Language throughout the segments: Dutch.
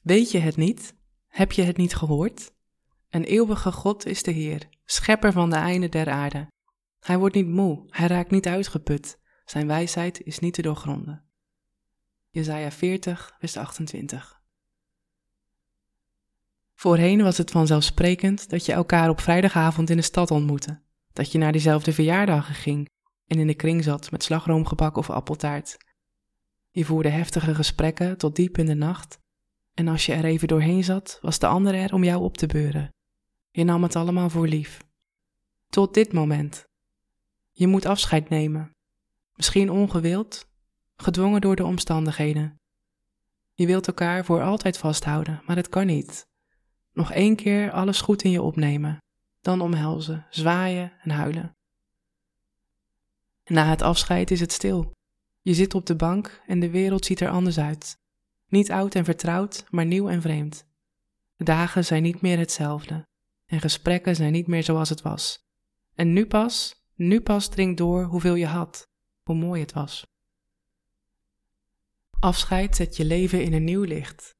Weet je het niet? Heb je het niet gehoord? Een eeuwige God is de Heer, schepper van de einde der aarde. Hij wordt niet moe, hij raakt niet uitgeput, zijn wijsheid is niet te doorgronden. Jezaja 40, vers 28 Voorheen was het vanzelfsprekend dat je elkaar op vrijdagavond in de stad ontmoette, dat je naar diezelfde verjaardagen ging en in de kring zat met slagroomgebak of appeltaart. Je voerde heftige gesprekken tot diep in de nacht en als je er even doorheen zat, was de ander er om jou op te beuren. Je nam het allemaal voor lief. Tot dit moment. Je moet afscheid nemen. Misschien ongewild, gedwongen door de omstandigheden. Je wilt elkaar voor altijd vasthouden, maar het kan niet. Nog één keer alles goed in je opnemen, dan omhelzen, zwaaien en huilen. Na het afscheid is het stil. Je zit op de bank en de wereld ziet er anders uit. Niet oud en vertrouwd, maar nieuw en vreemd. De dagen zijn niet meer hetzelfde en gesprekken zijn niet meer zoals het was. En nu pas, nu pas dringt door hoeveel je had, hoe mooi het was. Afscheid zet je leven in een nieuw licht.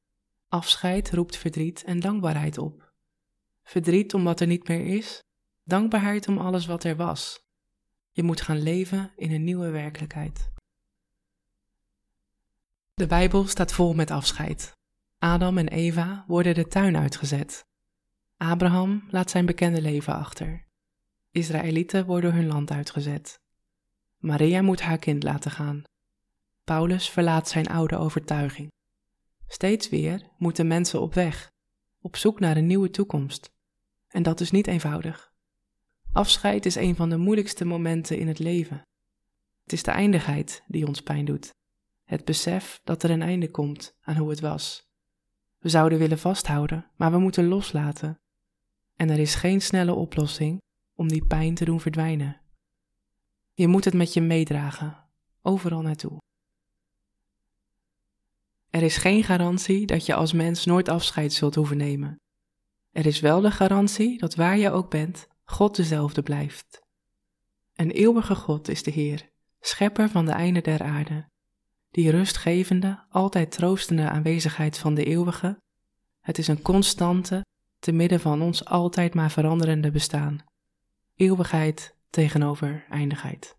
Afscheid roept verdriet en dankbaarheid op. Verdriet om wat er niet meer is, dankbaarheid om alles wat er was. Je moet gaan leven in een nieuwe werkelijkheid. De Bijbel staat vol met afscheid. Adam en Eva worden de tuin uitgezet. Abraham laat zijn bekende leven achter. Israëlieten worden hun land uitgezet. Maria moet haar kind laten gaan. Paulus verlaat zijn oude overtuiging. Steeds weer moeten mensen op weg, op zoek naar een nieuwe toekomst. En dat is niet eenvoudig. Afscheid is een van de moeilijkste momenten in het leven. Het is de eindigheid die ons pijn doet. Het besef dat er een einde komt aan hoe het was. We zouden willen vasthouden, maar we moeten loslaten. En er is geen snelle oplossing om die pijn te doen verdwijnen. Je moet het met je meedragen, overal naartoe. Er is geen garantie dat je als mens nooit afscheid zult hoeven nemen. Er is wel de garantie dat waar je ook bent, God dezelfde blijft. Een eeuwige God is de Heer, schepper van de einde der aarde die rustgevende, altijd troostende aanwezigheid van de eeuwige, het is een constante te midden van ons altijd maar veranderende bestaan. Eeuwigheid tegenover eindigheid.